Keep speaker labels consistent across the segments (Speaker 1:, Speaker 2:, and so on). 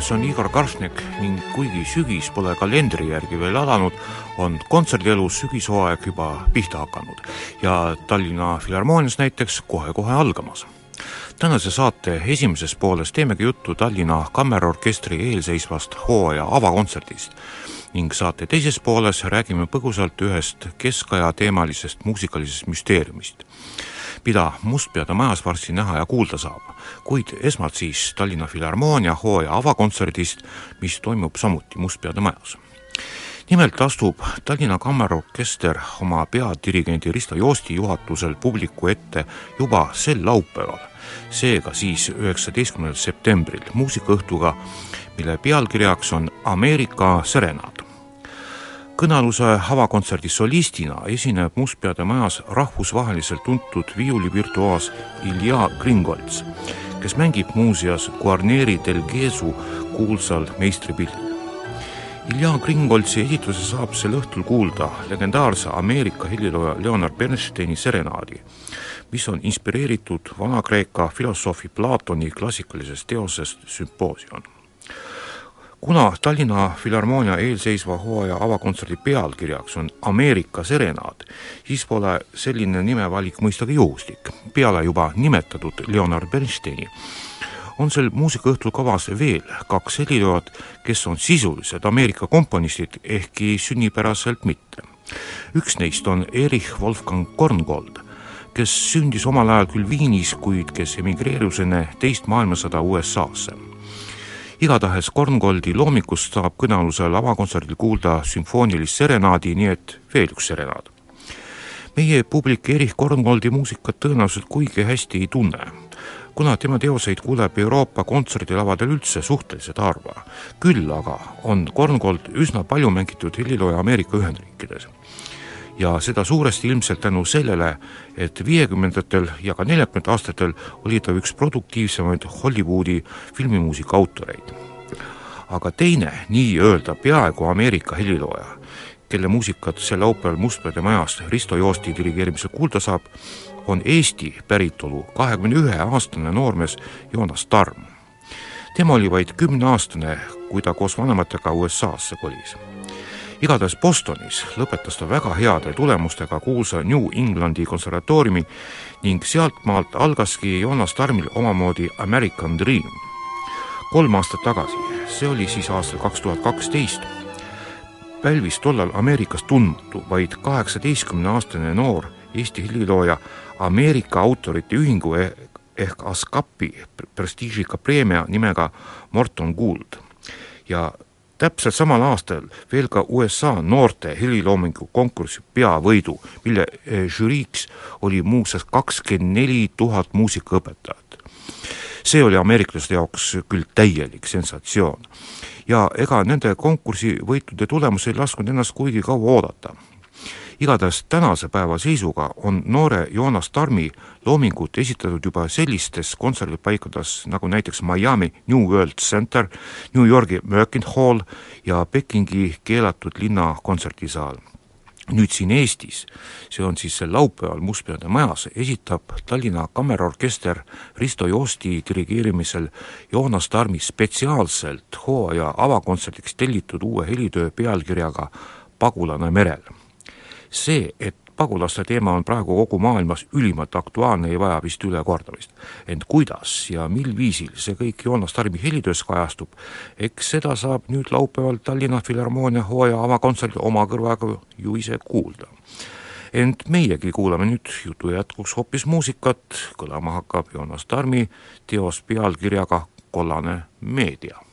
Speaker 1: stuudios on Igor Karšnik ning kuigi sügis pole kalendri järgi veel alanud, on kontserdielus sügishooaeg juba pihta hakanud ja Tallinna Filharmoonias näiteks kohe-kohe algamas. tänase saate esimeses pooles teemegi juttu Tallinna Kammerorkestri eelseisvast hooaja avakontserdist ning saate teises pooles räägime põgusalt ühest keskaja teemalisest muusikalisest müsteeriumist mida Mustpeade majas varsti näha ja kuulda saab. kuid esmalt siis Tallinna Filharmoonia hooaja avakontserdist, mis toimub samuti Mustpeade majas. nimelt astub Tallinna Kammerorkester oma peadirigendi Risto Joosti juhatusel publiku ette juba sel laupäeval, seega siis üheksateistkümnendal septembril muusikaõhtuga, mille pealkirjaks on Ameerika serenaad kõnealuse avakontserdi solistina esineb Mustpeade majas rahvusvaheliselt tuntud viiulivirtuaas Ilja Gringolts, kes mängib muuseas Guarneri del Gesu kuulsal meistripildil. Ilja Gringoltsi esituse saab sel õhtul kuulda legendaarse Ameerika helilooja Leonard Bernsteini serenaadi, mis on inspireeritud Vana-Kreeka filosoofi Platoni klassikalisest teosest Sümposion kuna Tallinna Filharmoonia eelseisva hooaja avakontserdi pealkirjaks on Ameerika serenaad, siis pole selline nimevalik mõistagi juhuslik. peale juba nimetatud Leonard Bernsteini on sel muusikaõhtul kavas veel kaks heliloojat, kes on sisulised Ameerika komponistid, ehkki sünnipäraselt mitte. üks neist on Erich Wolfgang Korngold, kes sündis omal ajal küll Viinis, kuid kes emigreerus enne teist maailmasõda USA-sse igatahes Korngoldi loomikust saab kõnealusel avakontserdil kuulda sümfoonilist serenaadi, nii et veel üks serenaad. meie publik Erich Korngoldi muusikat tõenäoliselt kuigi hästi ei tunne, kuna tema teoseid kuuleb Euroopa kontserdilavadel üldse suhteliselt harva. küll aga on Korngold üsna palju mängitud helilooja Ameerika Ühendriikides ja seda suuresti ilmselt tänu sellele, et viiekümnendatel ja ka neljakümnendatel aastatel oli ta üks produktiivsemaid Hollywoodi filmimuusika autoreid. aga teine nii-öelda peaaegu Ameerika helilooja, kelle muusikat sel laupäeval Mustpeade majas Risto Joosti dirigeerimisel kuulda saab, on Eesti päritolu kahekümne ühe aastane noormees Joonas Tarm. tema oli vaid kümneaastane, kui ta koos vanematega USA-sse kolis igatahes Bostonis lõpetas ta väga heade tulemustega kuulsa New Englandi konservatooriumi ning sealtmaalt algaski Jonas Tarmil omamoodi American Dream. kolm aastat tagasi, see oli siis aastal kaks tuhat kaksteist, pälvis tollal Ameerikas tundmatu vaid kaheksateistkümneaastane noor Eesti helilooja Ameerika Autorite Ühingu e-, ehk ASCAP-i prestiižika preemia nimega Morton Gould ja täpselt samal aastal veel ka USA noorte heliloomingu konkursi peavõidu, mille eh, žüriiks oli muuseas kakskümmend neli tuhat muusikaõpetajat. see oli ameeriklaste jaoks küll täielik sensatsioon. ja ega nende konkursi võitude tulemus ei lasknud ennast kuigi kaua oodata igatahes tänase päeva seisuga on noore Joonas Tarmi loomingut esitatud juba sellistes kontserdipaikades nagu näiteks Miami New World Center, New Yorgi Merkin Hall ja Pekingi keelatud linna kontserdisaal. Nüüd siin Eestis, see on siis laupäeval Mustpeade majas, esitab Tallinna Kammerorkester Risto Joosti dirigeerimisel Joonas Tarmi spetsiaalselt hooaja avakontserdiks tellitud uue helitöö pealkirjaga Pagulane merel see, et pagulaste teema on praegu kogu maailmas ülimalt aktuaalne, ei vaja vist ülekordamist. ent kuidas ja mil viisil see kõik Joonas Tarmi helitöös kajastub, eks seda saab nüüd laupäeval Tallinna Filharmoonia hooaja avakontserdil oma kõrvaga ju ise kuulda. ent meiegi kuulame nüüd jutu jätkuks hoopis muusikat, kõlama hakkab Joonas Tarmi teos pealkirjaga Kollane meedia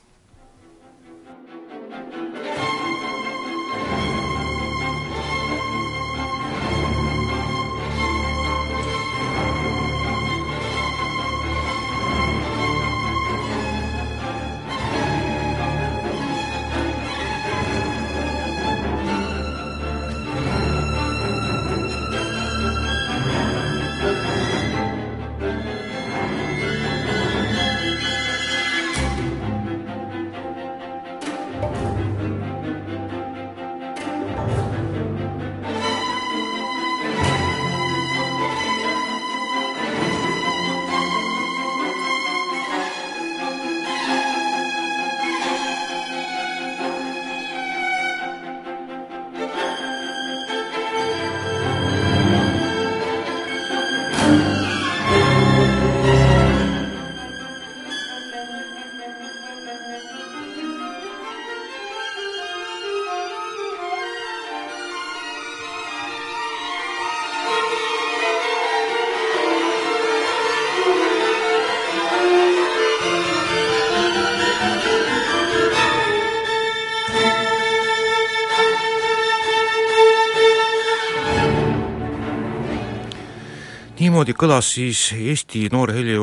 Speaker 1: niimoodi kõlas siis Eesti noore heli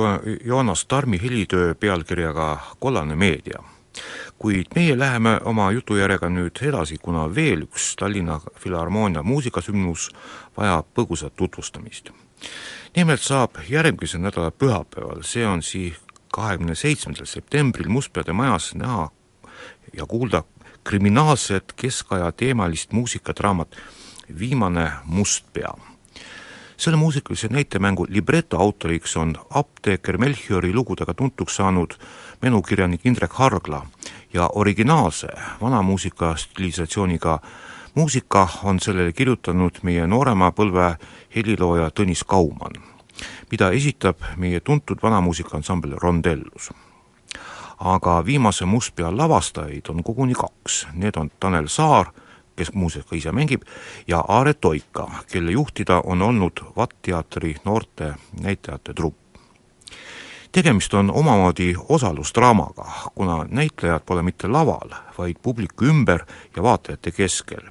Speaker 1: Joonas Tarmi helitöö pealkirjaga Kollane meedia. kuid meie läheme oma jutujärjega nüüd edasi, kuna veel üks Tallinna Filharmoonia muusikasündmus vajab põgusat tutvustamist. nimelt saab järgmise nädala pühapäeval, see on siis kahekümne seitsmendal septembril Mustpeade majas näha ja kuulda kriminaalset keskaja teemalist muusikadraamat Viimane mustpea selle muusikalise näitemängu libreto autoriks on apteeker Melchiori lugudega tuntuks saanud menukirjanik Indrek Hargla ja originaalse vana muusika stilisatsiooniga muusika on sellele kirjutanud meie noorema põlve helilooja Tõnis Kaumann, mida esitab meie tuntud vanamuusikaansambel Rondellus. Aga viimase Mustpea lavastajaid on koguni kaks, need on Tanel Saar kes muuseas ka ise mängib, ja Aare Toika, kelle juhtida on olnud VAT-teatri noorte näitlejate trupp. tegemist on omamoodi osalusdraamaga, kuna näitlejad pole mitte laval, vaid publiku ümber ja vaatajate keskel.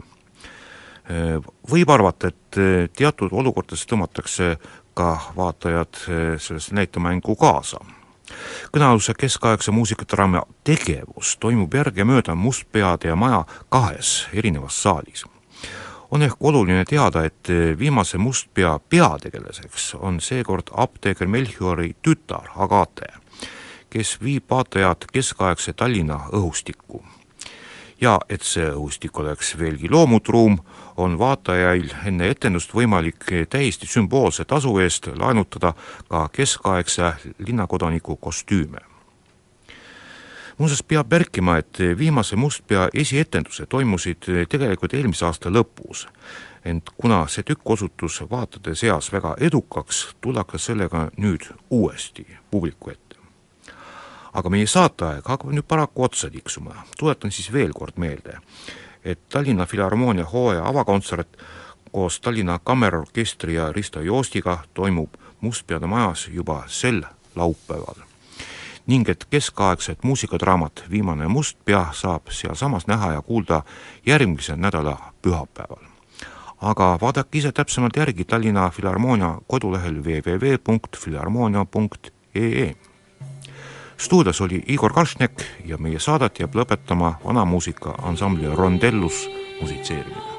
Speaker 1: Võib arvata, et teatud olukordades tõmmatakse ka vaatajad sellesse näitemängu kaasa kõnealuse keskaegse muusikadraama tegevus toimub järgemööda Mustpeade ja Maja kahes erinevas saalis. on ehk oluline teada, et viimase Mustpea peategelaseks on seekord apteeker Melchiori tütar Agate, kes viib vaatajad keskaegse Tallinna õhustikku ja et see õhustik oleks veelgi loomutruum, on vaatajail enne etendust võimalik täiesti sümboolse tasu eest laenutada ka keskaegse linnakodaniku kostüüme. muuseas, peab märkima, et viimase Mustpea esietendused toimusid tegelikult eelmise aasta lõpus, ent kuna see tükk osutus vaatajate seas väga edukaks, tullakse sellega nüüd uuesti publiku ette
Speaker 2: aga meie saateaeg hakkab nüüd paraku otsa tiksuma, tuletan siis veel kord meelde, et Tallinna Filharmoonia hooaja avakontsert koos Tallinna Kammerorkestri ja Risto Joostiga toimub Mustpeade majas juba sel laupäeval. ning et keskaegset muusikadraamat Viimane must pea saab sealsamas näha ja kuulda järgmise nädala pühapäeval. aga vaadake ise täpsemalt järgi Tallinna Filharmoonia kodulehel www.filharmoonia.ee stuudios oli Igor Karšnek ja meie saadet jääb lõpetama vanamuusika ansambli Rondellus musitseerimine.